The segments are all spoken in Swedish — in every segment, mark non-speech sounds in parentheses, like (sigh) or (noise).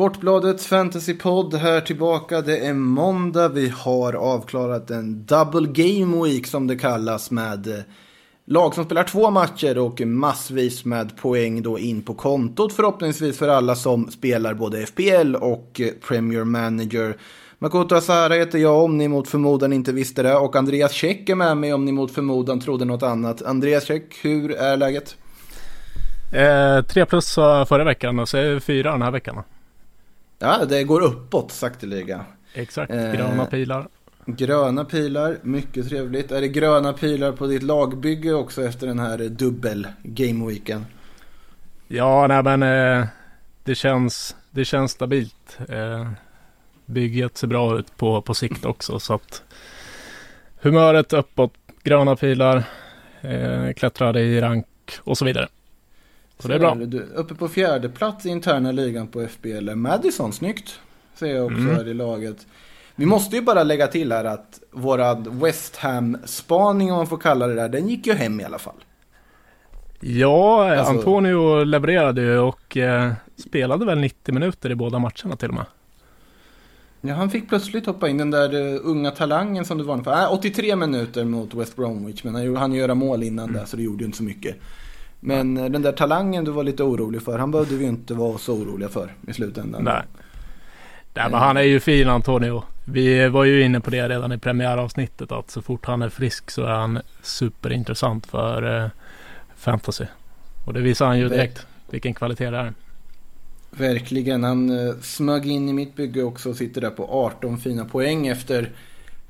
Sportbladets fantasypodd här tillbaka. Det är måndag. Vi har avklarat en double game week som det kallas med eh, lag som spelar två matcher och massvis med poäng då in på kontot. Förhoppningsvis för alla som spelar både FPL och eh, Premier Manager. Makoto Asahara heter jag om ni mot förmodan inte visste det. Och Andreas Käck är med mig om ni mot förmodan trodde något annat. Andreas Käck, hur är läget? Eh, tre plus eh, förra veckan och så är det fyra den här veckan. Ja, det går uppåt sakteliga. Exakt, eh, gröna pilar. Gröna pilar, mycket trevligt. Är det gröna pilar på ditt lagbygge också efter den här dubbel gameweeken? Ja, nej men eh, det, känns, det känns stabilt. Eh, bygget ser bra ut på, på sikt också så att humöret uppåt, gröna pilar, eh, klättrar i rank och så vidare. Så det är bra. Du, uppe på fjärde plats i interna ligan på FBL. Madison, snyggt. Ser jag också mm. här i laget. Vi måste ju bara lägga till här att våran West Ham-spaning, om man får kalla det där, den gick ju hem i alla fall. Ja, alltså... Antonio levererade ju och eh, spelade väl 90 minuter i båda matcherna till och med. Ja, han fick plötsligt hoppa in den där uh, unga talangen som du var för. Äh, 83 minuter mot West Bromwich, men han hann göra mål innan mm. där så det gjorde ju inte så mycket. Men uh, den där talangen du var lite orolig för, han behövde vi ju inte vara så oroliga för i slutändan. Nej. Nej men han är ju fin Antonio. Vi var ju inne på det redan i premiäravsnittet att så fort han är frisk så är han superintressant för uh, fantasy. Och det visar han ju direkt vilken kvalitet det är. Verkligen. Han uh, smög in i mitt bygge också och sitter där på 18 fina poäng efter,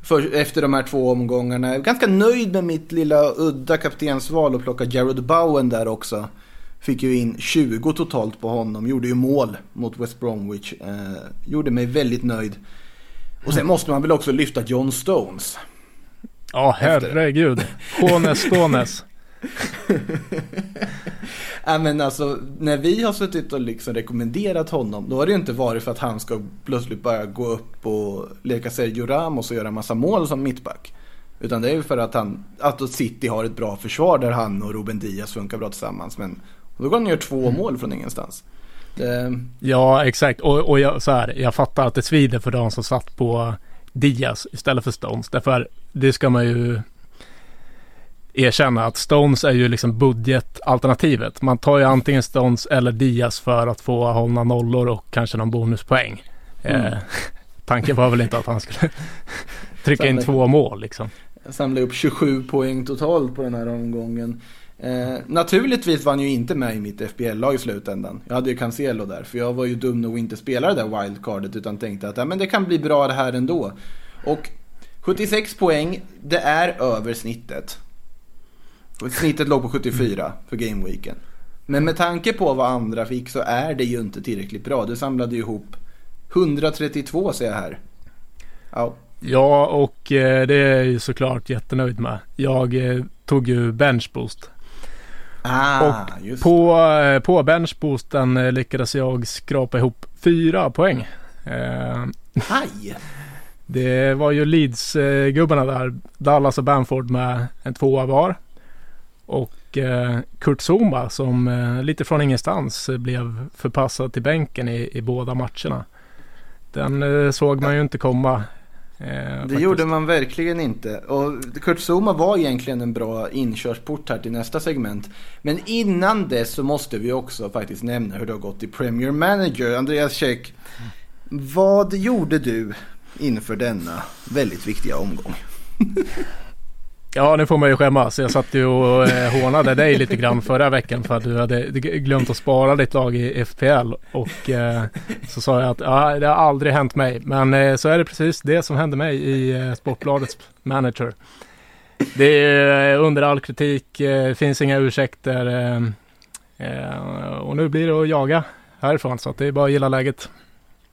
för, efter de här två omgångarna. Jag är ganska nöjd med mitt lilla udda kaptensval och plocka Jared Bowen där också. Fick ju in 20 totalt på honom. Gjorde ju mål mot West Bromwich. Uh, gjorde mig väldigt nöjd. Och sen måste man väl också lyfta John Stones. Ja, herregud. Jones Stones. (laughs) ja, men alltså, när vi har suttit och liksom rekommenderat honom, då har det ju inte varit för att han ska plötsligt börja gå upp och leka Sergio Ramos och göra massa mål som mittback. Utan det är ju för att, han, att City har ett bra försvar där han och Ruben Diaz funkar bra tillsammans. Men då går han och gör två mm. mål från ingenstans. Det... Ja, exakt. Och, och jag, så här, jag fattar att det svider för de som satt på Diaz istället för Stones. Därför det ska man ju erkänna att Stones är ju liksom budgetalternativet. Man tar ju antingen Stones eller Diaz för att få hålla nollor och kanske någon bonuspoäng. Mm. Eh, (laughs) tanken var väl inte att han skulle (laughs) trycka in två mål liksom. Jag samlade upp 27 poäng totalt på den här omgången. Eh, naturligtvis var han ju inte med i mitt FBL-lag i slutändan. Jag hade ju Cancelo där, för jag var ju dum nog att inte spela det där wildcardet utan tänkte att ja, men det kan bli bra det här ändå. Och 76 poäng, det är över snittet. Snittet låg på 74 för gameweeken. Men med tanke på vad andra fick så är det ju inte tillräckligt bra. Du samlade ju ihop 132 ser jag här. Ja. Ja, och eh, det är ju såklart jättenöjd med. Jag eh, tog ju benchboost. Ah, och på, eh, på benchboosten eh, lyckades jag skrapa ihop fyra poäng. Aj! (laughs) Det var ju Leeds-gubbarna där, Dallas och Bamford med en tvåa var. Och eh, Kurt Zuma som eh, lite från ingenstans eh, blev förpassad till bänken i, i båda matcherna. Den eh, såg man ju inte komma. Eh, det faktiskt. gjorde man verkligen inte. Och Kurt Zuma var egentligen en bra inkörsport här till nästa segment. Men innan dess så måste vi också faktiskt nämna hur det har gått i Premier Manager. Andreas Käck, mm. vad gjorde du inför denna väldigt viktiga omgång? (laughs) Ja, nu får man ju skämmas. Jag satt ju och eh, hånade dig lite grann förra veckan för att du hade glömt att spara ditt lag i FPL. Och eh, så sa jag att ja, det har aldrig hänt mig. Men eh, så är det precis det som hände mig i eh, Sportbladets manager. Det är eh, under all kritik, eh, det finns inga ursäkter. Och nu blir det att jaga härifrån. Så att det är bara att gilla läget.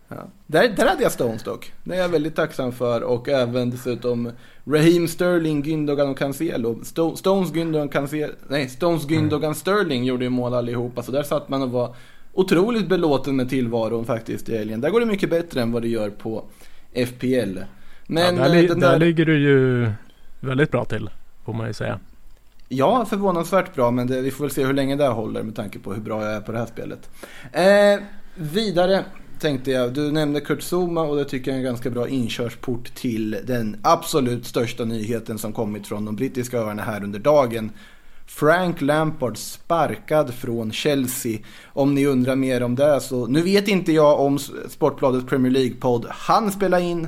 Ja. Där, där hade jag Stones dock. Det är jag väldigt tacksam för. Och även dessutom Raheem Sterling, Gündogan och Cancelo. Stones, Gündogan, Cancelo. Nej, Stones, Gündogan, mm. Sterling gjorde ju mål allihopa. Så där satt man och var otroligt belåten med tillvaron faktiskt i helgen. Där går det mycket bättre än vad det gör på FPL. Men ja, där, li där... där ligger du ju väldigt bra till, får man ju säga. Ja, förvånansvärt bra, men det, vi får väl se hur länge det håller med tanke på hur bra jag är på det här spelet. Eh, vidare tänkte jag, du nämnde Kurt Zuma och det tycker jag är en ganska bra inkörsport till den absolut största nyheten som kommit från de brittiska öarna här under dagen. Frank Lampard sparkad från Chelsea. Om ni undrar mer om det så, nu vet inte jag om Sportbladets Premier League-podd han spela in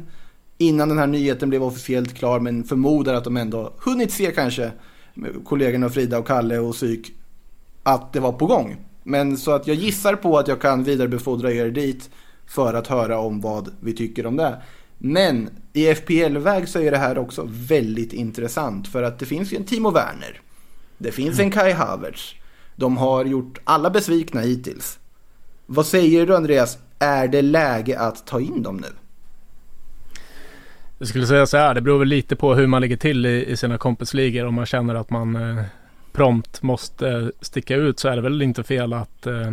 innan den här nyheten blev officiellt klar men förmodar att de ändå hunnit se kanske kollegorna Frida och Kalle och Psyk att det var på gång. Men så att jag gissar på att jag kan vidarebefordra er dit för att höra om vad vi tycker om det. Men i FPL-väg så är det här också väldigt intressant för att det finns ju en Timo Werner. Det finns en Kai Havertz. De har gjort alla besvikna hittills. Vad säger du Andreas? Är det läge att ta in dem nu? Jag skulle säga så här, det beror väl lite på hur man ligger till i, i sina kompisligor. Om man känner att man eh, prompt måste sticka ut så är det väl inte fel att eh,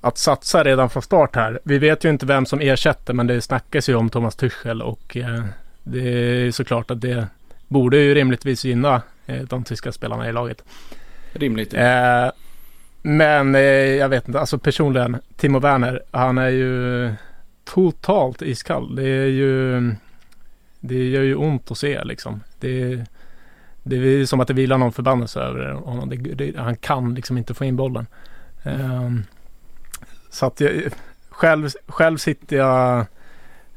att satsa redan från start här. Vi vet ju inte vem som ersätter men det snackas ju om Thomas Tuchel och eh, det är såklart att det borde ju rimligtvis gynna eh, de tyska spelarna i laget. Rimligt. Eh, men eh, jag vet inte, alltså personligen Timo Werner, han är ju totalt iskall. Det är ju det gör ju ont att se liksom. Det, det är som att det vilar någon förbannelse över honom. Det, det, han kan liksom inte få in bollen. Um, så att jag, själv, själv sitter jag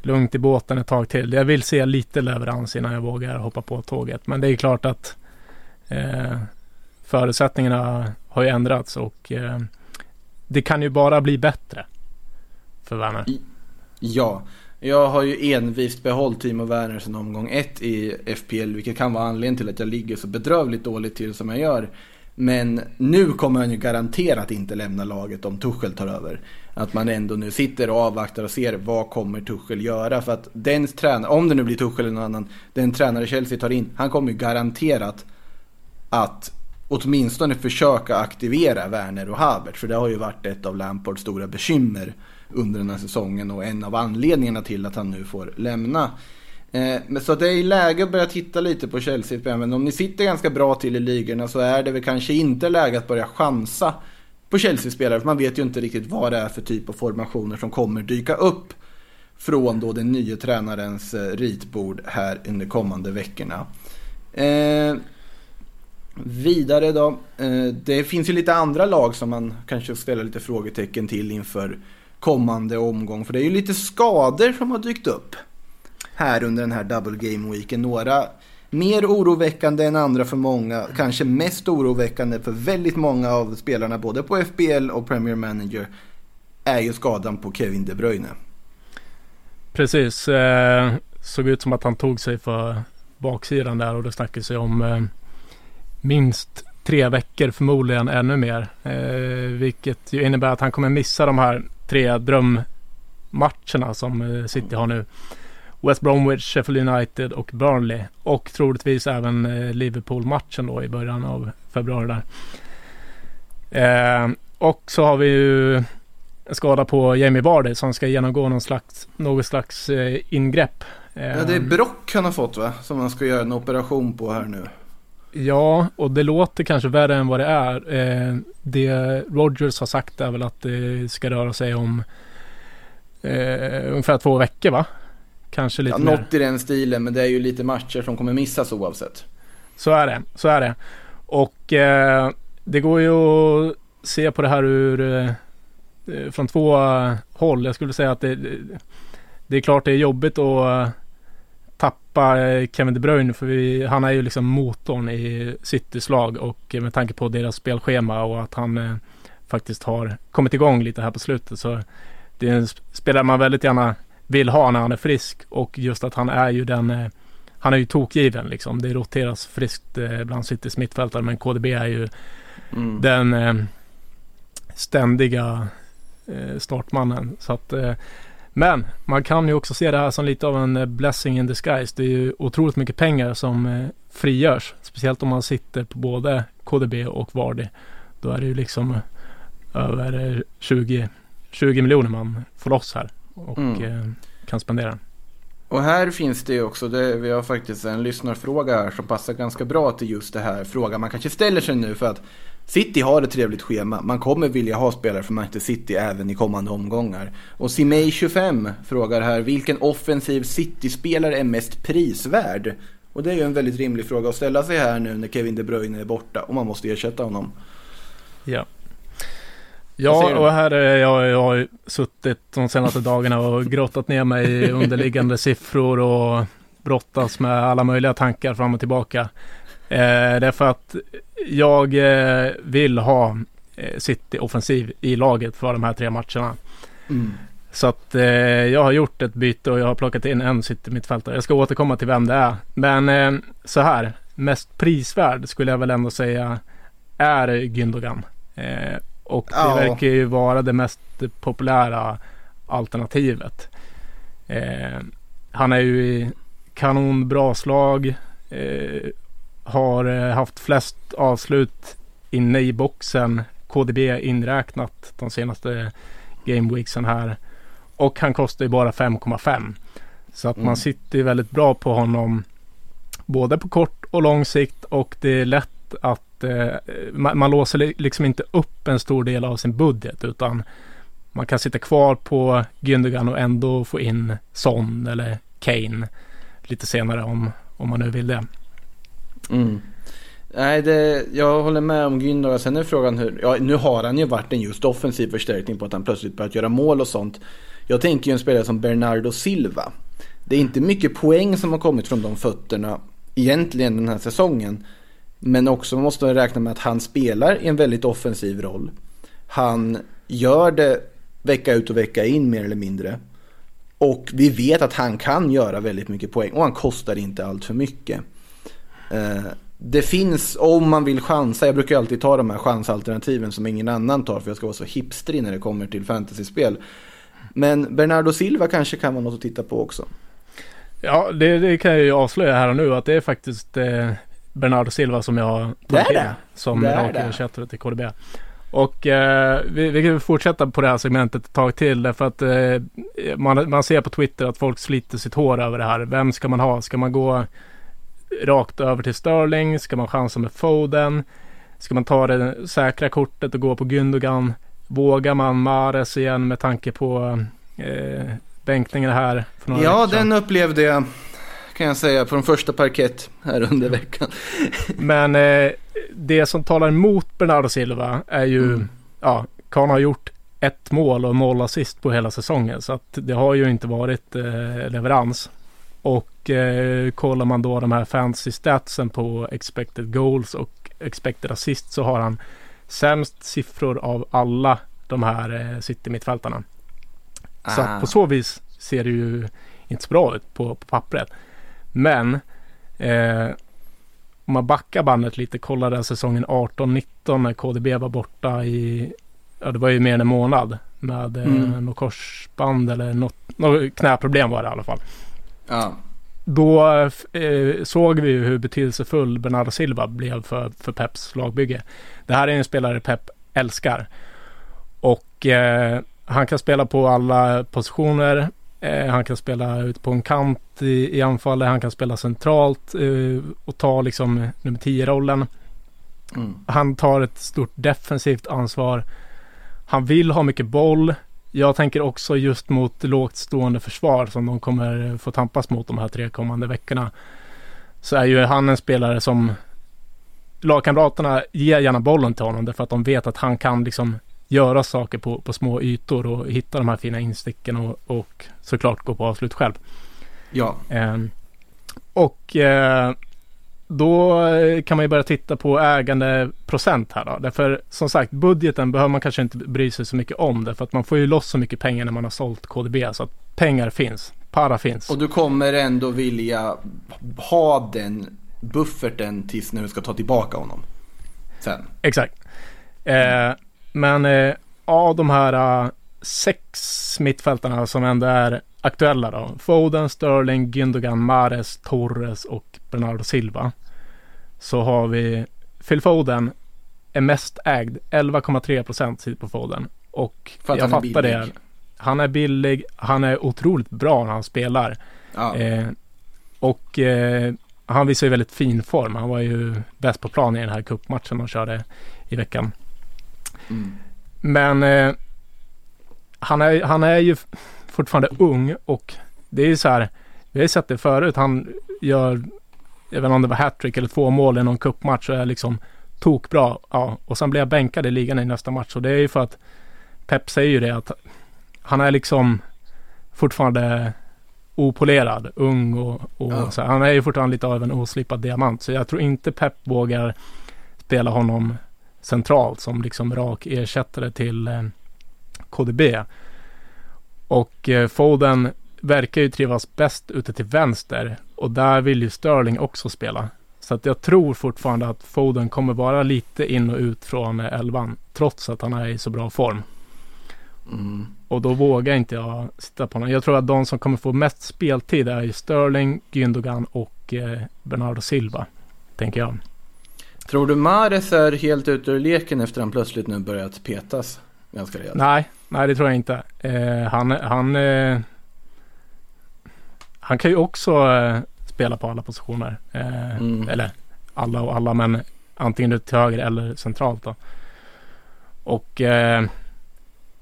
lugnt i båten ett tag till. Jag vill se lite leverans innan jag vågar hoppa på tåget. Men det är klart att eh, förutsättningarna har ju ändrats och eh, det kan ju bara bli bättre för Werner. Ja, jag har ju envist behållit Timo Werner sedan omgång ett i FPL, vilket kan vara anledningen till att jag ligger så bedrövligt dåligt till som jag gör. Men nu kommer han ju garanterat inte lämna laget om Tuchel tar över. Att man ändå nu sitter och avvaktar och ser vad kommer Tuchel göra. För att den tränare, om det nu blir Tuchel eller någon annan, den tränare Chelsea tar in, han kommer ju garanterat att åtminstone försöka aktivera Werner och Habert. För det har ju varit ett av Lampards stora bekymmer under den här säsongen och en av anledningarna till att han nu får lämna. Eh, men så det är läge att börja titta lite på Chelsea. Men om ni sitter ganska bra till i ligorna så är det väl kanske inte läge att börja chansa på Chelsea-spelare. För man vet ju inte riktigt vad det är för typ av formationer som kommer dyka upp från då den nya tränarens eh, ritbord här under kommande veckorna. Eh, vidare då. Eh, det finns ju lite andra lag som man kanske ställer lite frågetecken till inför kommande omgång. För det är ju lite skador som har dykt upp här under den här double game weeken. Några mer oroväckande än andra för många. Kanske mest oroväckande för väldigt många av spelarna både på FBL och Premier Manager är ju skadan på Kevin De Bruyne. Precis. Eh, såg ut som att han tog sig för baksidan där och det snackades ju om eh, minst tre veckor, förmodligen ännu mer. Eh, vilket ju innebär att han kommer missa de här tre drömmatcherna som eh, City har nu. West Bromwich, Sheffield United och Burnley. Och troligtvis även eh, Liverpool-matchen då i början av februari där. Eh, och så har vi ju en skada på Jamie Vardy som ska genomgå någon slags, något slags eh, ingrepp. Ja, det är Brock han har fått va? Som han ska göra en operation på här nu. Ja, och det låter kanske värre än vad det är. Eh, det Rogers har sagt är väl att det ska röra sig om eh, ungefär två veckor va? Kanske lite ja, mer. Något i den stilen, men det är ju lite matcher som kommer missas oavsett. Så är det, så är det. Och eh, det går ju att se på det här ur eh, från två håll. Jag skulle säga att det, det är klart det är jobbigt att tappa eh, Kevin De Bruyne för vi, han är ju liksom motorn i Citys lag och med tanke på deras spelschema och att han eh, faktiskt har kommit igång lite här på slutet så det är en spelare man väldigt gärna vill ha när han är frisk och just att han är ju den eh, han är ju tokgiven liksom. Det roteras friskt eh, bland Citys mittfältare men KDB är ju mm. den eh, ständiga eh, startmannen. Så att men man kan ju också se det här som lite av en eh, blessing in disguise. Det är ju otroligt mycket pengar som eh, frigörs. Speciellt om man sitter på både KDB och Vardy. Då är det ju liksom eh, över 20, 20 miljoner man får loss här och mm. kan spendera. Och här finns det ju också, det, vi har faktiskt en lyssnarfråga här som passar ganska bra till just det här frågan man kanske ställer sig nu för att City har ett trevligt schema. Man kommer vilja ha spelare från Manchester City även i kommande omgångar. Och Simei25 frågar här, vilken offensiv City-spelare är mest prisvärd? Och det är ju en väldigt rimlig fråga att ställa sig här nu när Kevin De Bruyne är borta och man måste ersätta honom. Ja. Ja, och här är jag, jag har suttit de senaste dagarna och grottat ner mig i underliggande siffror och brottas med alla möjliga tankar fram och tillbaka. Eh, därför att jag eh, vill ha eh, City offensiv i laget för de här tre matcherna. Mm. Så att eh, jag har gjort ett byte och jag har plockat in en City mittfältare. Jag ska återkomma till vem det är. Men eh, så här, mest prisvärd skulle jag väl ändå säga är Gündogan. Eh, och det ja. verkar ju vara det mest populära alternativet. Eh, han är ju i kanonbra slag. Eh, har eh, haft flest avslut inne i boxen. KDB inräknat de senaste gameweeksen här. Och han kostar ju bara 5,5. Så att mm. man sitter ju väldigt bra på honom. Både på kort och lång sikt och det är lätt att eh, man, man, låser liksom inte upp en stor del av sin budget utan man kan sitta kvar på Gündogan och ändå få in Son eller Kane lite senare om, om man nu vill det. Mm. Nej, det, jag håller med om Gündogan. Sen är frågan hur, ja nu har han ju varit en just offensiv förstärkning på att han plötsligt börjat göra mål och sånt. Jag tänker ju en spelare som Bernardo Silva. Det är inte mycket poäng som har kommit från de fötterna egentligen den här säsongen. Men också måste man räkna med att han spelar i en väldigt offensiv roll. Han gör det vecka ut och vecka in mer eller mindre. Och vi vet att han kan göra väldigt mycket poäng och han kostar inte allt för mycket. Eh, det finns, om man vill chansa, jag brukar alltid ta de här chansalternativen som ingen annan tar för jag ska vara så hipstrig när det kommer till fantasyspel. Men Bernardo Silva kanske kan vara något att titta på också. Ja, det, det kan jag ju avslöja här och nu att det är faktiskt eh, Bernardo Silva som jag tagit in som rakerköttare till KDB. Och eh, vi, vi kan fortsätta på det här segmentet ett tag till därför att eh, man, man ser på Twitter att folk sliter sitt hår över det här. Vem ska man ha? Ska man gå rakt över till Sterling? Ska man chansa med Foden? Ska man ta det säkra kortet och gå på Gündogan? Vågar man Mares igen med tanke på eh, bänkningen här? ja, den upplevde jag kan jag säga från första parkett här under veckan. (laughs) Men eh, det som talar emot Bernardo Silva är ju, mm. ja, Kahn har gjort ett mål och noll assist på hela säsongen. Så att det har ju inte varit eh, leverans. Och eh, kollar man då de här fantasy statsen på expected goals och expected assist så har han sämst siffror av alla de här eh, city-mittfältarna. Ah. Så på så vis ser det ju inte så bra ut på, på pappret. Men eh, om man backar bandet lite, kollar den säsongen 18-19 när KDB var borta i, ja det var ju mer än en månad med eh, mm. något korsband eller något, något knäproblem var det i alla fall. Ja. Då eh, såg vi hur betydelsefull Bernardo Silva blev för, för Peps lagbygge. Det här är en spelare Pep älskar. Och eh, han kan spela på alla positioner. Eh, han kan spela ut på en kant i, i anfallet. Han kan spela centralt eh, och ta liksom nummer 10-rollen. Mm. Han tar ett stort defensivt ansvar. Han vill ha mycket boll. Jag tänker också just mot lågt stående försvar som de kommer få tampas mot de här tre kommande veckorna. Så är ju han en spelare som lagkamraterna ger gärna bollen till honom därför att de vet att han kan liksom göra saker på, på små ytor och hitta de här fina insticken och, och såklart gå på avslut själv. Ja. Eh, och eh, då kan man ju börja titta på ägandeprocent här då. Därför som sagt budgeten behöver man kanske inte bry sig så mycket om. Därför att man får ju loss så mycket pengar när man har sålt KDB. Så att pengar finns. Para finns. Och du kommer ändå vilja ha den bufferten tills när du ska ta tillbaka honom. Sen. Exakt. Eh, men eh, av de här uh, sex mittfältarna som ändå är aktuella då. Foden, Sterling, Gündogan, Mares, Torres och Bernardo Silva. Så har vi Phil Foden är mest ägd. 11,3 procent sitter på Foden. Och För jag fattar det. Han är billig. Han är otroligt bra när han spelar. Ja. Eh, och eh, han visar ju väldigt fin form. Han var ju bäst på plan i den här cupmatchen de körde i veckan. Mm. Men eh, han, är, han är ju fortfarande ung och det är ju så här. Vi har ju sett det förut. Han gör, jag vet inte om det var hattrick eller två mål i någon cupmatch och är liksom tokbra. Ja, och sen blir jag bänkad i ligan i nästa match och det är ju för att Pep säger ju det att han är liksom fortfarande opolerad, ung och, och ja. så. Han är ju fortfarande lite av en oslipad diamant. Så jag tror inte Pep vågar spela honom centralt som liksom rak ersättare till eh, KDB. Och eh, Foden verkar ju trivas bäst ute till vänster och där vill ju Sterling också spela. Så att jag tror fortfarande att Foden kommer vara lite in och ut från eh, elvan trots att han är i så bra form. Mm. Och då vågar inte jag sitta på honom. Jag tror att de som kommer få mest speltid är Sterling, Gündogan och eh, Bernardo Silva. Tänker jag. Tror du Mares är helt ute ur leken efter att han plötsligt nu börjat petas ganska rejält? Nej, nej det tror jag inte. Eh, han, han, eh, han kan ju också eh, spela på alla positioner. Eh, mm. Eller alla och alla, men antingen till höger eller centralt då. Och eh,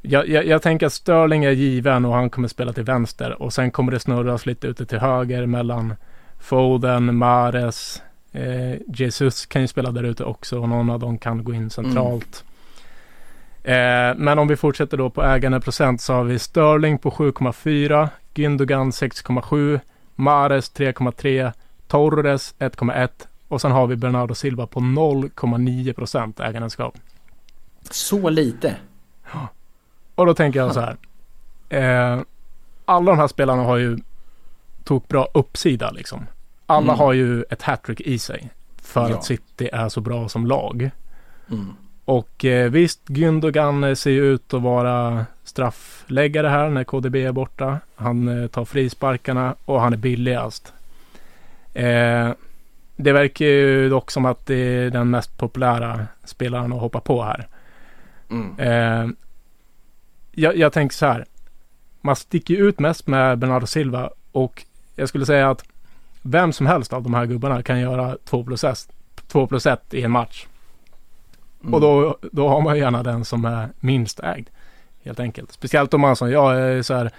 jag, jag, jag, tänker att Sterling är given och han kommer spela till vänster och sen kommer det snurras lite ute till höger mellan Foden, Mares, eh, Jesus kan ju spela där ute också och någon av dem kan gå in centralt. Mm. Eh, men om vi fortsätter då på ägandeprocent så har vi Sterling på 7,4, Gündogan 6,7, Mares 3,3, Torres 1,1 och sen har vi Bernardo Silva på 0,9 procent ägandeskap. Så lite? Ja. Och då tänker jag så här. Eh, alla de här spelarna har ju tog bra uppsida liksom. Alla mm. har ju ett hattrick i sig. För ja. att City är så bra som lag. Mm. Och eh, visst, Gündogan ser ju ut att vara straffläggare här när KDB är borta. Han eh, tar frisparkarna och han är billigast. Eh, det verkar ju dock som att det är den mest populära spelaren att hoppa på här. Mm. Eh, jag, jag tänker så här. Man sticker ut mest med Bernardo Silva och jag skulle säga att vem som helst av de här gubbarna kan göra 2 plus 1, 2 plus 1 i en match. Mm. Och då, då har man gärna den som är minst ägd. Helt enkelt. Speciellt om man som jag är så här.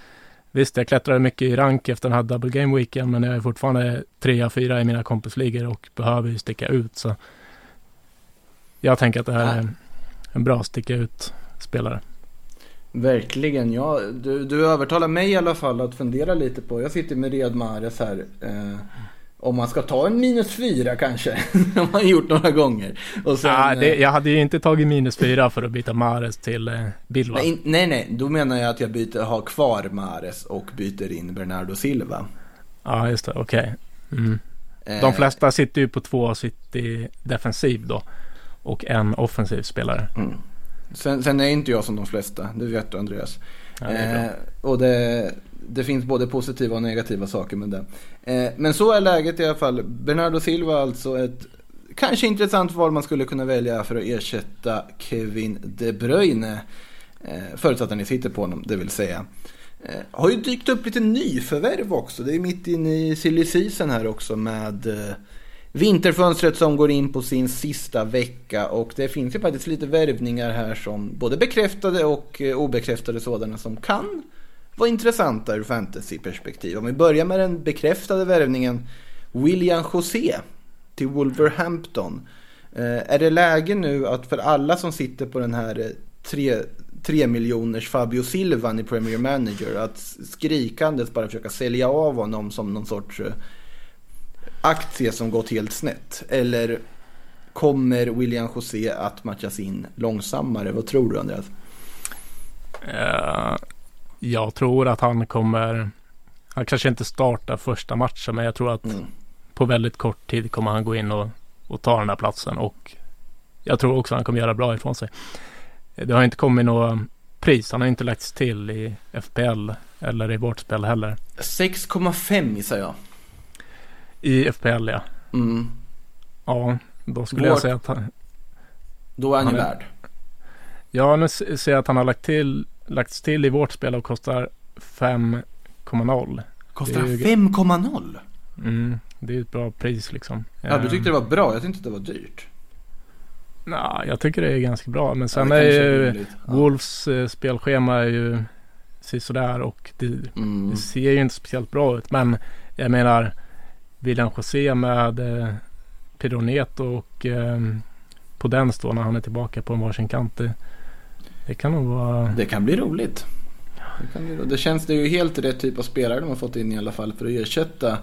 Visst, jag klättrade mycket i rank efter den här double game weekend, men jag är fortfarande 3-4 i mina kompisligor och behöver ju sticka ut. Så jag tänker att det här är en bra sticka ut spelare. Verkligen, ja. Du, du övertalar mig i alla fall att fundera lite på. Jag sitter med Riyad Mahrez här. Eh, om man ska ta en minus fyra kanske. (laughs) Som man gjort några gånger. Och sen, ah, det, jag hade ju inte tagit minus fyra för att byta Mahrez till eh, Bilva. Nej, nej, nej, då menar jag att jag byter, har kvar Mahrez och byter in Bernardo Silva. Ja, ah, just det, okej. Okay. Mm. Eh, De flesta sitter ju på två City defensiv då. Och en offensiv spelare. Mm. Sen, sen, är inte jag som de flesta, det vet du Andreas. Ja, eh, och det, det, finns både positiva och negativa saker med det. Eh, men så är läget i alla fall. Bernardo Silva alltså ett kanske intressant val man skulle kunna välja för att ersätta Kevin De Bruyne. Eh, förutsatt att ni sitter på honom, det vill säga. Eh, har ju dykt upp lite nyförvärv också. Det är mitt inne i silly season här också med eh, vinterfönstret som går in på sin sista vecka och det finns ju faktiskt lite värvningar här som både bekräftade och eh, obekräftade sådana som kan var intressanta ur fantasyperspektiv. Om vi börjar med den bekräftade värvningen William José till Wolverhampton. Eh, är det läge nu att för alla som sitter på den här eh, 3, 3 miljoners Fabio Silvan i Premier Manager att skrikandes bara försöka sälja av honom som någon sorts eh, aktie som gått helt snett? Eller kommer William José att matchas in långsammare? Vad tror du Andreas? Uh, jag tror att han kommer, han kanske inte startar första matchen men jag tror att mm. på väldigt kort tid kommer han gå in och, och ta den här platsen och jag tror också att han kommer göra bra ifrån sig. Det har inte kommit något pris. Han har inte lagts till i FPL eller i vårt spel heller. 6,5 gissar jag. I FPL ja. Mm. Ja, då skulle Vår... jag säga att han... Då är han, han ju värd. Ja, nu ser jag att han har lagt till, lagts till i vårt spel och kostar 5,0. Kostar 5,0? Mm. det är ett bra pris liksom. Ja, du tyckte det var bra. Jag tyckte det var dyrt. Nej, jag tycker det är ganska bra. Men sen ja, är ju Wolves eh, spelschema är ju sådär och det, mm. det, ser ju inte speciellt bra ut. Men jag menar William José med eh, Pironet och eh, Podens då när han är tillbaka på en varsin kant. Det, det kan nog vara... Det kan bli roligt. Det, kan bli, det känns det ju helt rätt typ av spelare de har fått in i alla fall för att ersätta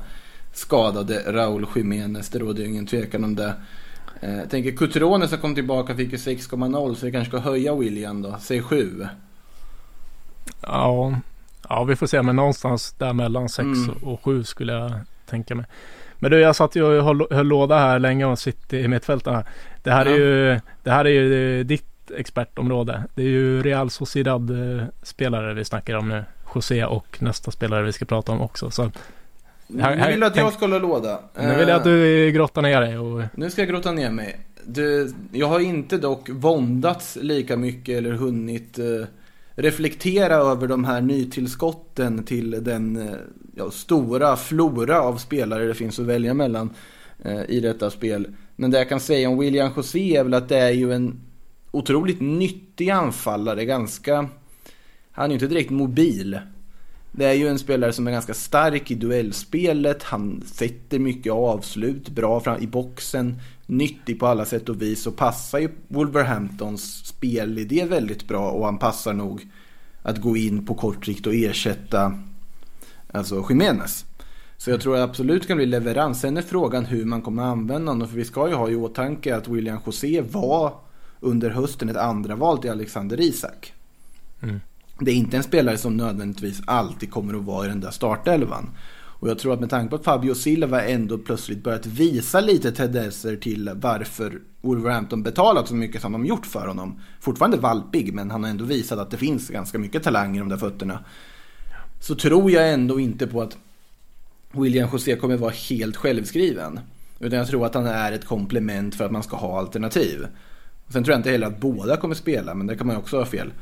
skadade Raúl Jiménez. Det råder ju ingen tvekan om det. Eh, jag tänker Cutrone som kom tillbaka fick ju 6,0 så vi kanske ska höja William då. Säg 7. Ja, ja vi får se. Men någonstans där mellan 6 mm. och 7 skulle jag tänka mig. Men du, jag satt ju och höll, höll låda här länge och sitter i mittfältarna. Det här ja. är ju, det här är ju ditt expertområde. Det är ju Real Sociedad-spelare vi snackar om nu. José och nästa spelare vi ska prata om också. Så här, nu vill du att jag ska hålla låda. Nu vill jag att du grottar ner dig. Och... Nu ska jag grotta ner mig. Du, jag har inte dock våndats lika mycket eller hunnit uh, reflektera över de här nytillskotten till den ja, stora flora av spelare det finns att välja mellan uh, i detta spel. Men det jag kan säga om William José är väl att det är ju en otroligt nyttig anfallare. Ganska... Han är ju inte direkt mobil. Det är ju en spelare som är ganska stark i duellspelet. Han sätter mycket avslut, bra fram i boxen, nyttig på alla sätt och vis och passar ju Wolverhamptons spelidé väldigt bra och han passar nog att gå in på kort sikt och ersätta alltså Jiménez. Så jag tror absolut kan bli leverans. Sen är frågan hur man kommer använda honom. För vi ska ju ha i åtanke att William José var under hösten ett andra val till Alexander Isak. Mm det är inte en spelare som nödvändigtvis alltid kommer att vara i den där startelvan. Och jag tror att med tanke på att Fabio Silva ändå plötsligt börjat visa lite tendenser till varför Wolverhampton betalat så mycket som de gjort för honom. Fortfarande valpig, men han har ändå visat att det finns ganska mycket talang i de där fötterna. Så tror jag ändå inte på att William José kommer vara helt självskriven. Utan jag tror att han är ett komplement för att man ska ha alternativ. Sen tror jag inte heller att båda kommer spela, men det kan man också ha fel.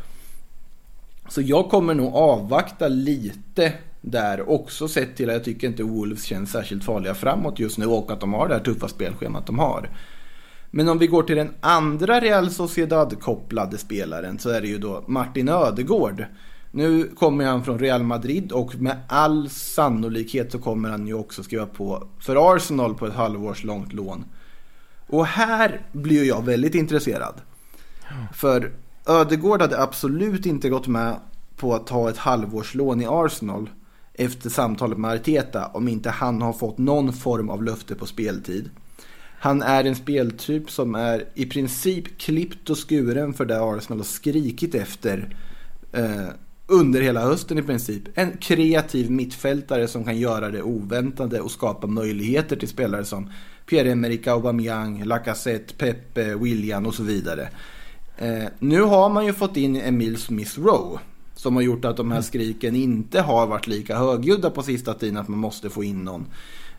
Så jag kommer nog avvakta lite där också sett till att jag tycker inte Wolves känns särskilt farliga framåt just nu och att de har det här tuffa spelschemat de har. Men om vi går till den andra Real Sociedad-kopplade spelaren så är det ju då Martin Ödegård. Nu kommer han från Real Madrid och med all sannolikhet så kommer han ju också skriva på för Arsenal på ett halvårs långt lån. Och här blir jag väldigt intresserad. För Ödegård hade absolut inte gått med på att ta ett halvårslån i Arsenal efter samtalet med Arteta om inte han har fått någon form av löfte på speltid. Han är en speltyp som är i princip klippt och skuren för det Arsenal har skrikit efter eh, under hela hösten i princip. En kreativ mittfältare som kan göra det oväntade och skapa möjligheter till spelare som Pierre-Emerick Aubameyang, Lacazette, Pepe, William och så vidare. Eh, nu har man ju fått in Emil Smith Rowe. Som har gjort att de här mm. skriken inte har varit lika högljudda på sista tiden att man måste få in någon.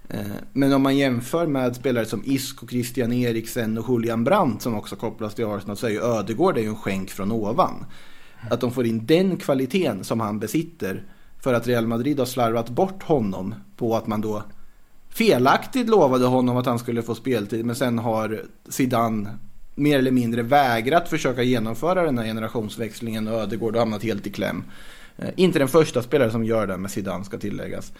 Eh, men om man jämför med spelare som Isco, Christian Eriksen och Julian Brandt som också kopplas till Arsenal så är ju Ödegård en skänk från ovan. Att de får in den kvaliteten som han besitter för att Real Madrid har slarvat bort honom på att man då felaktigt lovade honom att han skulle få speltid men sen har Zidane mer eller mindre vägrat försöka genomföra den här generationsväxlingen och Ödegård har hamnat helt i kläm. Eh, inte den första spelare som gör det med Zidane ska tilläggas.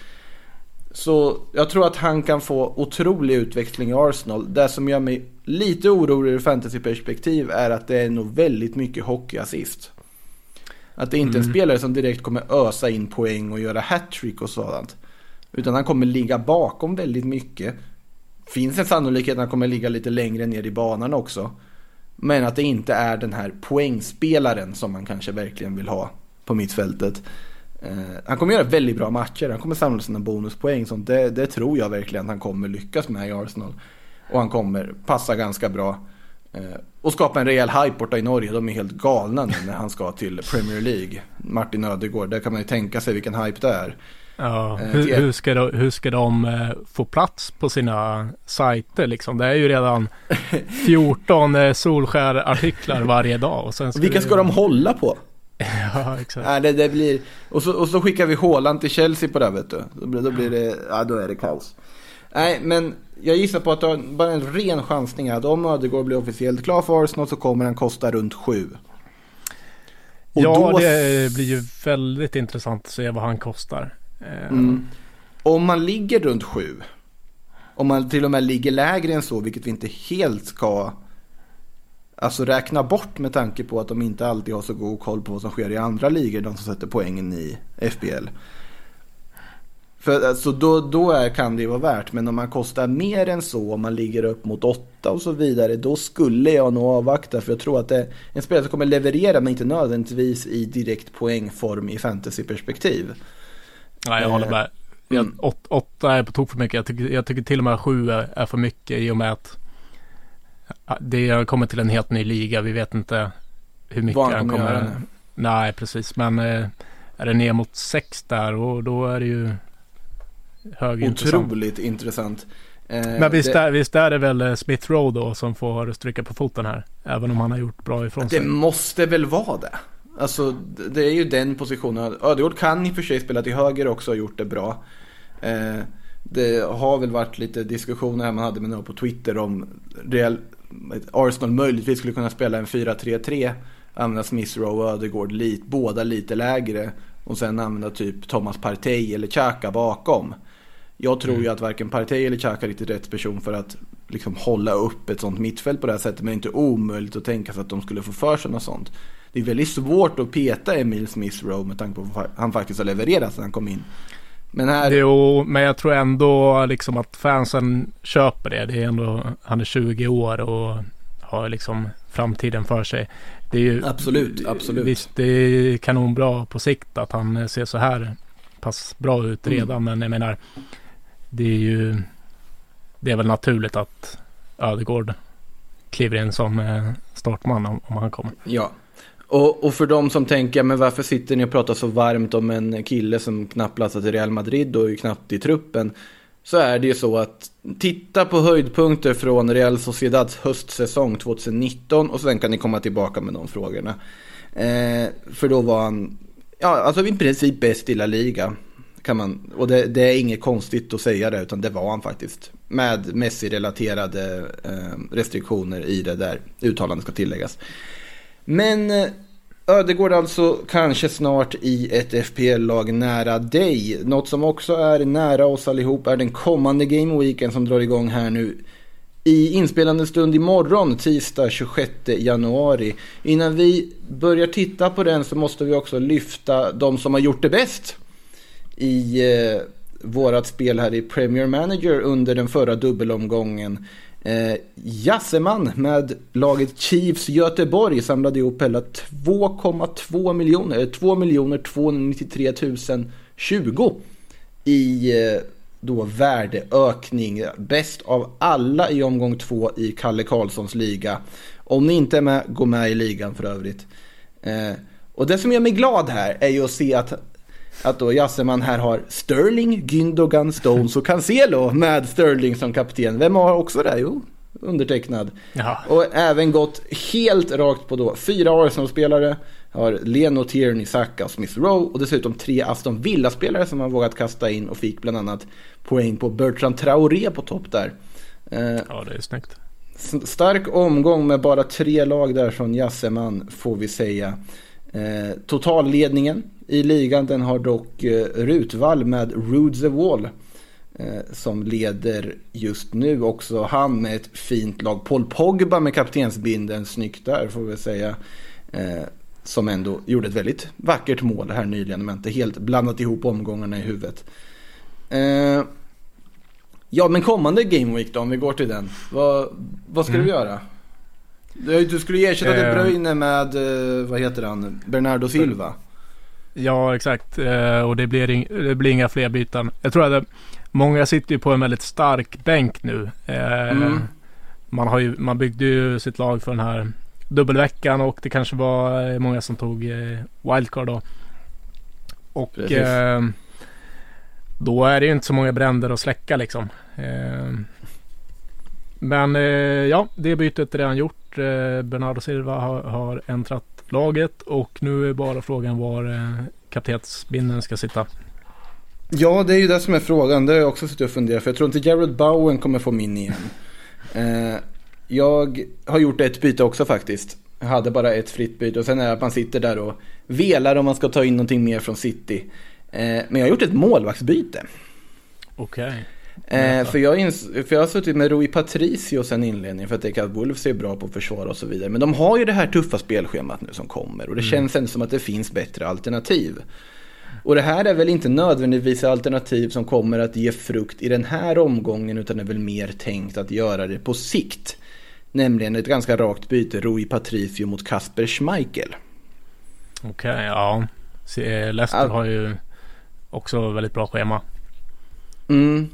Så jag tror att han kan få otrolig utväxling i Arsenal. Det som gör mig lite orolig ur fantasyperspektiv är att det är nog väldigt mycket hockeyassist. Att det inte är mm. en spelare som direkt kommer ösa in poäng och göra hattrick och sådant. Utan han kommer ligga bakom väldigt mycket finns en sannolikhet att han kommer ligga lite längre ner i banan också. Men att det inte är den här poängspelaren som man kanske verkligen vill ha på mittfältet. Eh, han kommer göra väldigt bra matcher, han kommer samla sina bonuspoäng. Sånt. Det, det tror jag verkligen att han kommer lyckas med i Arsenal. Och han kommer passa ganska bra. Eh, och skapa en rejäl hype borta i Norge. De är helt galna nu när han ska till Premier League. Martin Ödegård, där kan man ju tänka sig vilken hype det är. Ja, eh, hur, hur, ska de, hur ska de eh, få plats på sina sajter liksom? Det är ju redan (laughs) 14 eh, Solskär-artiklar varje dag. Och sen ska Vilka ska de hålla på? (laughs) ja, exakt. Ja, det, det, blir... och, så, och så skickar vi Håland till Chelsea på det vet du. Då blir, då blir det, ja då är det kaos. Nej, men jag gissar på att det bara en ren chansning att om Ödegård blir officiellt klar för Arsenal så kommer han kosta runt 7. ja, då... det blir ju väldigt intressant att se vad han kostar. Eh, mm. Om man ligger runt 7, om man till och med ligger lägre än så, vilket vi inte helt ska alltså räkna bort med tanke på att de inte alltid har så god koll på vad som sker i andra ligor, de som sätter poängen i FBL. För alltså då, då är, kan det ju vara värt, men om man kostar mer än så, om man ligger upp mot 8 och så vidare, då skulle jag nog avvakta. För jag tror att det är en spelare som kommer leverera, men inte nödvändigtvis i direkt poängform i fantasyperspektiv. Nej, jag håller med. Mm. åtta är på tok för mycket. Jag tycker, jag tycker till och med sju är, är för mycket i och med att det har kommit till en helt ny liga. Vi vet inte hur mycket Vad han kommer... Göra. Nej, precis. Men eh, är det ner mot sex där och då är det ju högintressant. Otroligt intressant. Eh, Men visst, det, är, visst är det väl eh, Smith Rowe då som får stryka på foten här? Även om han har gjort bra ifrån sig. Det måste väl vara det. Alltså det är ju den positionen. Ödegård kan i och för sig spela till höger också och gjort det bra. Eh, det har väl varit lite diskussioner här man hade med några på Twitter om Real, Arsenal möjligtvis skulle kunna spela en 4-3-3. Använda Smith Rowe och Ödegård lit, båda lite lägre. Och sen använda typ Thomas Partey eller Xhaka bakom. Jag tror mm. ju att varken Partey eller Xhaka är riktigt rätt person för att liksom hålla upp ett sånt mittfält på det här sättet. Men det är inte omöjligt att tänka sig att de skulle få för sig något sånt. Det är väldigt svårt att peta Emil Smith Rowe med tanke på vad han faktiskt har levererat sedan han kom in. Men här... Jo, men jag tror ändå liksom att fansen köper det. Det är ändå, han är 20 år och har liksom framtiden för sig. Det är ju, absolut, absolut. Visst, det är kanonbra på sikt att han ser så här pass bra ut mm. redan. Mm. Men jag menar, det är ju, det är väl naturligt att Ödegård kliver in som eh, startman om, om han kommer. Ja, och, och, för de som tänker, men varför sitter ni och pratar så varmt om en kille som knappt platsar till Real Madrid och är knappt i truppen? Så är det ju så att titta på höjdpunkter från Real Sociedads höstsäsong 2019 och sen kan ni komma tillbaka med de frågorna. Eh, för då var han, ja alltså i princip bäst i La Liga. Kan man, och det, det, är inget konstigt att säga det utan det var han faktiskt. Med Messi-relaterade eh, restriktioner i det där uttalandet ska tilläggas. Men eh, Ödegård alltså kanske snart i ett FPL-lag nära dig. Något som också är nära oss allihop är den kommande Game Weeken som drar igång här nu i inspelande stund imorgon, tisdag 26 januari. Innan vi börjar titta på den så måste vi också lyfta de som har gjort det bäst i eh, vårat spel här i Premier Manager under den förra dubbelomgången. Eh, Jasseman med laget Chiefs Göteborg samlade ihop hela 2,2 miljoner, eh, 2 miljoner 293 020 i eh, då värdeökning. Bäst av alla i omgång två i Kalle Karlssons liga. Om ni inte är med, gå med i ligan för övrigt. Eh, och det som gör mig glad här är ju att se att att då Jasseman här har Sterling, Gündogan, Stones och Cancelo med Sterling som kapten. Vem har också det? Jo, undertecknad. Ja. Och även gått helt rakt på då fyra Arsenal-spelare. Har Leno, Tierney, Saka och Smith Rowe och dessutom tre Aston Villa-spelare som har vågat kasta in och fick bland annat poäng på Bertrand Traoré på topp där. Eh, ja, det är snyggt. Stark omgång med bara tre lag där från Jasseman får vi säga. Eh, totalledningen i ligan den har dock eh, Rutvall med Rude the Wall. Eh, som leder just nu också han med ett fint lag. Paul Pogba med kaptensbinden, snyggt där får vi säga. Eh, som ändå gjorde ett väldigt vackert mål här nyligen. Men inte helt blandat ihop omgångarna i huvudet. Eh, ja men kommande Game Week då om vi går till den. Vad, vad ska mm. du göra? Du skulle ersätta De Bruyne med, vad heter han, Bernardo Silva. Ja exakt och det blir, det blir inga fler byten. Jag tror att Många sitter ju på en väldigt stark bänk nu. Eh, mm. man, har ju, man byggde ju sitt lag för den här dubbelveckan och det kanske var eh, många som tog eh, wildcard då. Och eh, då är det ju inte så många bränder att släcka liksom. Eh, men eh, ja, det bytet är redan gjort. Bernardo Silva har, har äntrat laget och nu är bara frågan var eh, kaptensbindeln ska sitta. Ja, det är ju det som är frågan. Det har jag också suttit och funderat för jag tror inte Jared Bowen kommer få min igen. Eh, jag har gjort ett byte också faktiskt. Jag hade bara ett fritt byte och sen är det att man sitter där och velar om man ska ta in någonting mer från City. Eh, men jag har gjort ett målvaktsbyte. Okej. Okay. Eh, för, jag ins- för jag har suttit med Rui Patricio sen inledningen för att det att Wolves är bra på att försvara och så vidare. Men de har ju det här tuffa spelschemat nu som kommer och det mm. känns ändå som att det finns bättre alternativ. Och det här är väl inte nödvändigtvis alternativ som kommer att ge frukt i den här omgången utan är väl mer tänkt att göra det på sikt. Nämligen ett ganska rakt byte, Rui Patricio mot Kasper Schmeichel. Okej, okay, ja. Leicester har ju också väldigt bra schema. Mm.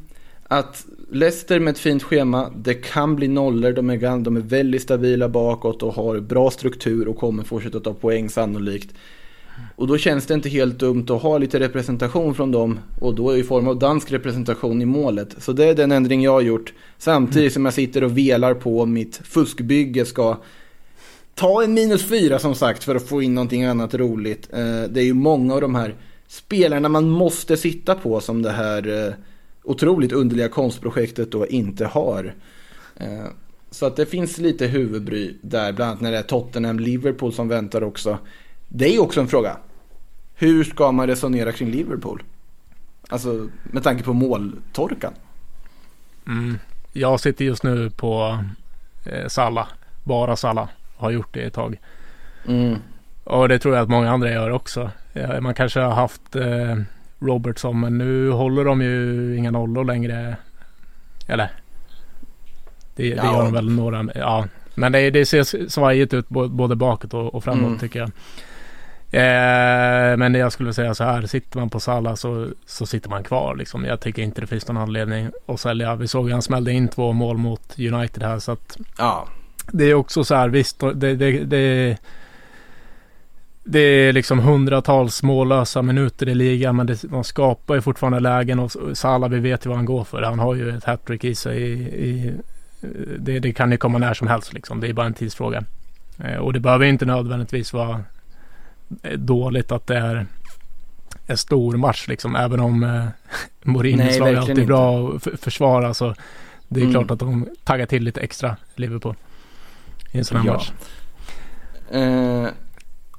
Att Leicester med ett fint schema, det kan bli nollor, de är, de är väldigt stabila bakåt och har bra struktur och kommer fortsätta ta poäng sannolikt. Och då känns det inte helt dumt att ha lite representation från dem och då i form av dansk representation i målet. Så det är den ändring jag har gjort. Samtidigt som jag sitter och velar på om mitt fuskbygge ska ta en minus fyra som sagt för att få in någonting annat roligt. Eh, det är ju många av de här spelarna man måste sitta på som det här eh, otroligt underliga konstprojektet då inte har. Eh, så att det finns lite huvudbry där, bland annat när det är Tottenham-Liverpool som väntar också. Det är också en fråga. Hur ska man resonera kring Liverpool? Alltså med tanke på måltorkan. Mm. Jag sitter just nu på eh, Salla. Bara Salla. Har gjort det ett tag. Mm. Och det tror jag att många andra gör också. Man kanske har haft eh, Robertson men nu håller de ju inga nollor längre. Eller? Det, det ja. gör de väl några. Ja. Men det, det ser svajigt ut både bakåt och, och framåt mm. tycker jag. Eh, men jag skulle säga så här, sitter man på Salah så, så sitter man kvar. Liksom. Jag tycker inte det finns någon anledning att sälja. Vi såg att han smällde in två mål mot United här. Så att ja. Det är också så här, visst, det, det, det, det är liksom hundratals mållösa minuter i ligan. Men det, man skapar ju fortfarande lägen och Salah, vi vet ju vad han går för. Han har ju ett hattrick i sig. I, i, det, det, kan ju komma när som helst liksom. Det är bara en tidsfråga. Eh, och det behöver inte nödvändigtvis vara dåligt att det är en stor match liksom. Även om eh, Mourinhos lag är alltid bra att försvara så det är mm. klart att de taggar till lite extra Liverpool i en sån här ja. match. Eh,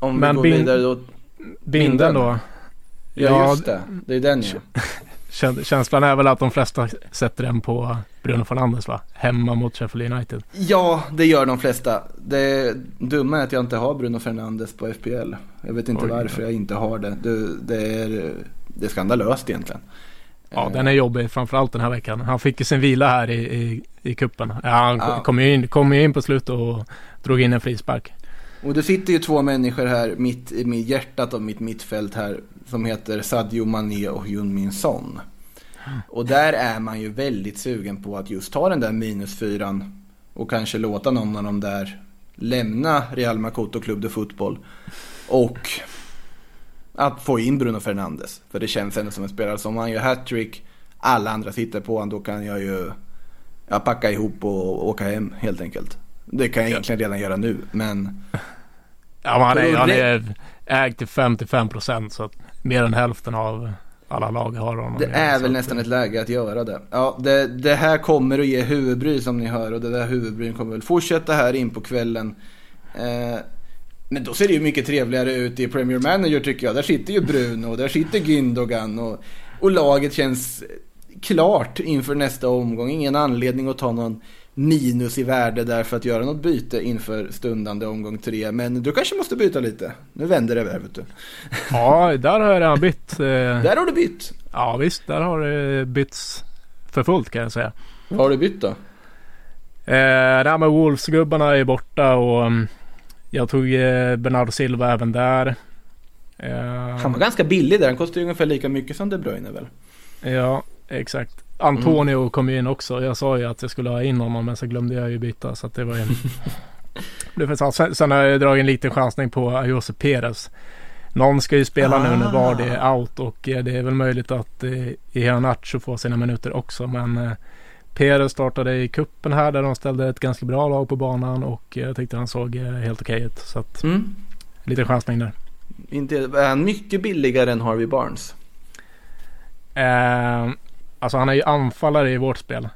om Men vi går bin, vidare då. Binden då. Ja, just det. Det är den ja. (laughs) Känslan är väl att de flesta sätter den på Bruno Fernandes va? Hemma mot Sheffield United. Ja, det gör de flesta. Det dumma är att jag inte har Bruno Fernandes på FPL. Jag vet inte Oj, varför jag inte har det. Det, det, är, det är skandalöst egentligen. Ja, den är jobbig framförallt den här veckan. Han fick ju sin vila här i, i, i kuppen. Ja, han ja. kom ju in, kom in på slutet och drog in en frispark. Och det sitter ju två människor här mitt i hjärtat av mitt mittfält här som heter Sadio Mané och Jun Min Son. Och där är man ju väldigt sugen på att just ta den där minusfyran och kanske låta någon av dem där lämna Real Makoto Club de Fotboll. Och att få in Bruno Fernandes. För det känns ändå som en spelare som han gör hattrick, alla andra sitter på honom, då kan jag ju jag packa ihop och åka hem helt enkelt. Det kan jag egentligen redan göra nu, men... (laughs) Ja, men han är, han är ägd till 55 procent så att mer än hälften av alla lag har honom. Det är väl nästan ett läge att göra det. Ja, det, det här kommer att ge huvudbry som ni hör och det där huvudbryn kommer väl fortsätta här in på kvällen. Eh, men då ser det ju mycket trevligare ut i Premier Manager tycker jag. Där sitter ju Bruno, där sitter Gündogan och, och laget känns klart inför nästa omgång. Ingen anledning att ta någon minus i värde där för att göra något byte inför stundande omgång tre. Men du kanske måste byta lite. Nu vänder det här vet du. Ja, där har jag redan bytt. Eh. Där har du bytt? Ja visst, där har det bytts för fullt kan jag säga. Vad har du bytt då? Eh, det här med Wolves-gubbarna är borta och mm, jag tog eh, Bernardo Silva även där. Eh, han var ganska billig där. Han kostade ungefär lika mycket som De Bruyne väl? Ja, exakt. Antonio mm. kom ju in också. Jag sa ju att jag skulle ha in honom men så glömde jag ju byta så att det var (laughs) det sen, sen har jag dragit en liten chansning på Josep Perez. Någon ska ju spela ah. nu när Vardy är out och eh, det är väl möjligt att eh, Iheanacho får sina minuter också men eh, Perez startade i kuppen här där de ställde ett ganska bra lag på banan och jag tyckte han såg eh, helt okej ut. Så att, mm. lite chansning där. Inte, är han mycket billigare än Harvey Barnes? Eh, alltså han är ju anfallare i vårt spel.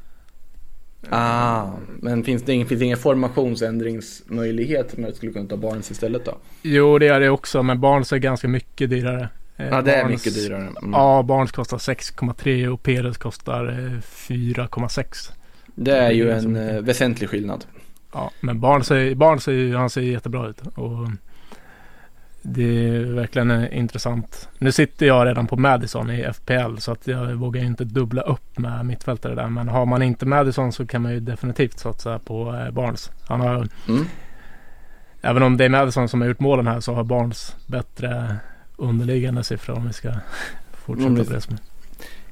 Ah, men finns det ingen, finns det ingen formationsändringsmöjlighet med att skulle kunna ta Barnes istället då? Jo, det är det också, men Barnes är ganska mycket dyrare. Eh, ja, det är mycket dyrare. Mm. Ja, Barnes kostar 6,3 och Perez kostar 4,6. Eh, det är ju en. Eh, väsentlig skillnad. Ja, men Barnes, är, Barnes är, han ser jättebra ut. Och det är verkligen intressant. Nu sitter jag redan på Madison i FPL så att jag vågar inte dubbla upp med mittfältare där. Men har man inte Madison så kan man ju definitivt satsa på eh, Barnes. Han har, mm. Även om det är Madison som har gjort målen här så har Barnes bättre underliggande siffror om vi ska fortsätta mm. på det som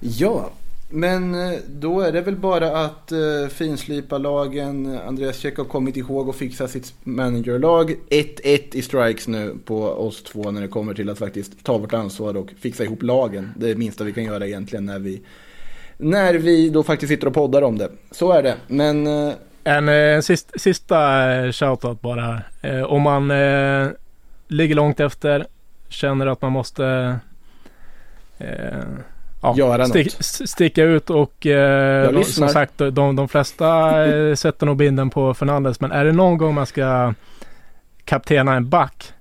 Ja, men eh, då är det väl bara att eh, uh, finslipa lagen. Andreas Käck har kommit ihåg och fixa sitt managerlag. 1-1 i strikes nu på oss två när det kommer till att faktiskt ta vårt ansvar och fixa ihop lagen. Det är det minsta vi kan göra egentligen när vi, när vi då faktiskt sitter och poddar om det. Så är det. Men... Uh... En uh, sista, sista shoutout bara. Uh, om man uh, ligger långt efter, känner att man måste ja, göra stick, något. Sticka ut och eh, som sagt de, de flesta eh, sätter nog binden på Fernandes. Men är det någon gång man ska kaptena en back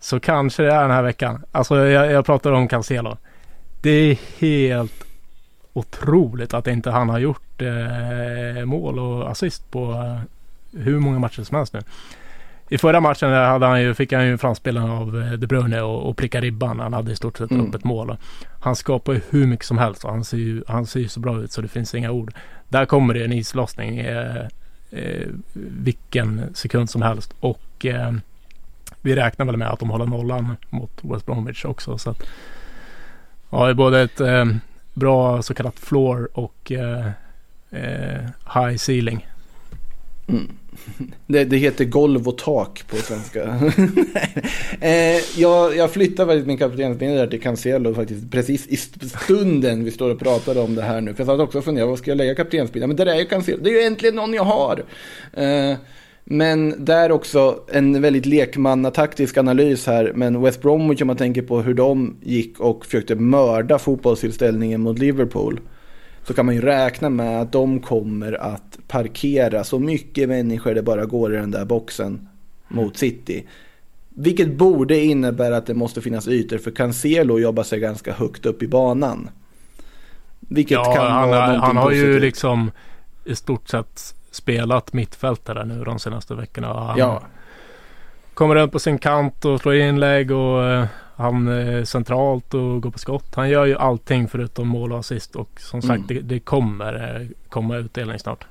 så kanske det är den här veckan. Alltså jag, jag pratar om Cancelo. Det är helt otroligt att inte han har gjort eh, mål och assist på eh, hur många matcher som helst nu. I förra matchen hade han ju, fick han ju framspelaren av eh, De Bruyne och, och pricka ribban. Han hade i stort sett mm. upp ett mål. Han skapar ju hur mycket som helst och han ser ju, han ser ju så bra ut så det finns inga ord. Där kommer det en islossning eh, eh, vilken sekund som helst och eh, vi räknar väl med att de håller nollan mot West Bromwich också. Så att, ja, det är både ett eh, bra så kallat floor och eh, high ceiling. Mm. (laughs) Det, det, heter golv och tak på svenska. (laughs) eh, jag, jag flyttar faktiskt min kaptensbindel till Cancelo faktiskt precis i stunden vi står och pratar om det här nu. För jag satt också och funderade, vad ska jag lägga kaptensbindeln? Men det där är ju Cancelo, det är ju äntligen någon jag har. Eh, men där också en väldigt lekmannataktisk analys här. Men West Bromwich om man tänker på hur de gick och försökte mörda fotbollstillställningen mot Liverpool så kan man ju räkna med att de kommer att parkera så mycket människor det bara går i den där boxen mot City. Vilket borde innebära att det måste finnas ytor för Cancelo att jobba sig ganska högt upp i banan. Vilket ja, kan han, vara han har positivt. ju liksom i stort sett spelat mittfältare nu de senaste veckorna. Han ja. kommer runt på sin kant och slår inlägg och eh, han är centralt och går på skott. Han gör ju allting förutom mål och assist och som sagt mm. det, det, kommer eh, komma utdelning snart.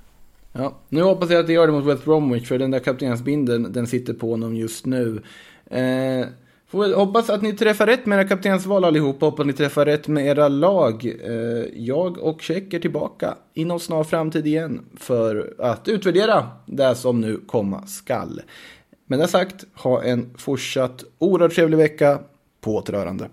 Ja, nu hoppas jag att det gör det mot West Bromwich för den där kaptensbindeln den sitter på honom just nu. Eh, får hoppas att ni träffar rätt med era kaptensval allihopa. Hoppas att ni träffar rätt med era lag. Eh, jag och Check är tillbaka inom snar framtid igen för att utvärdera det som nu komma skall. Med det sagt, ha en fortsatt oerhört trevlig vecka på återrörande.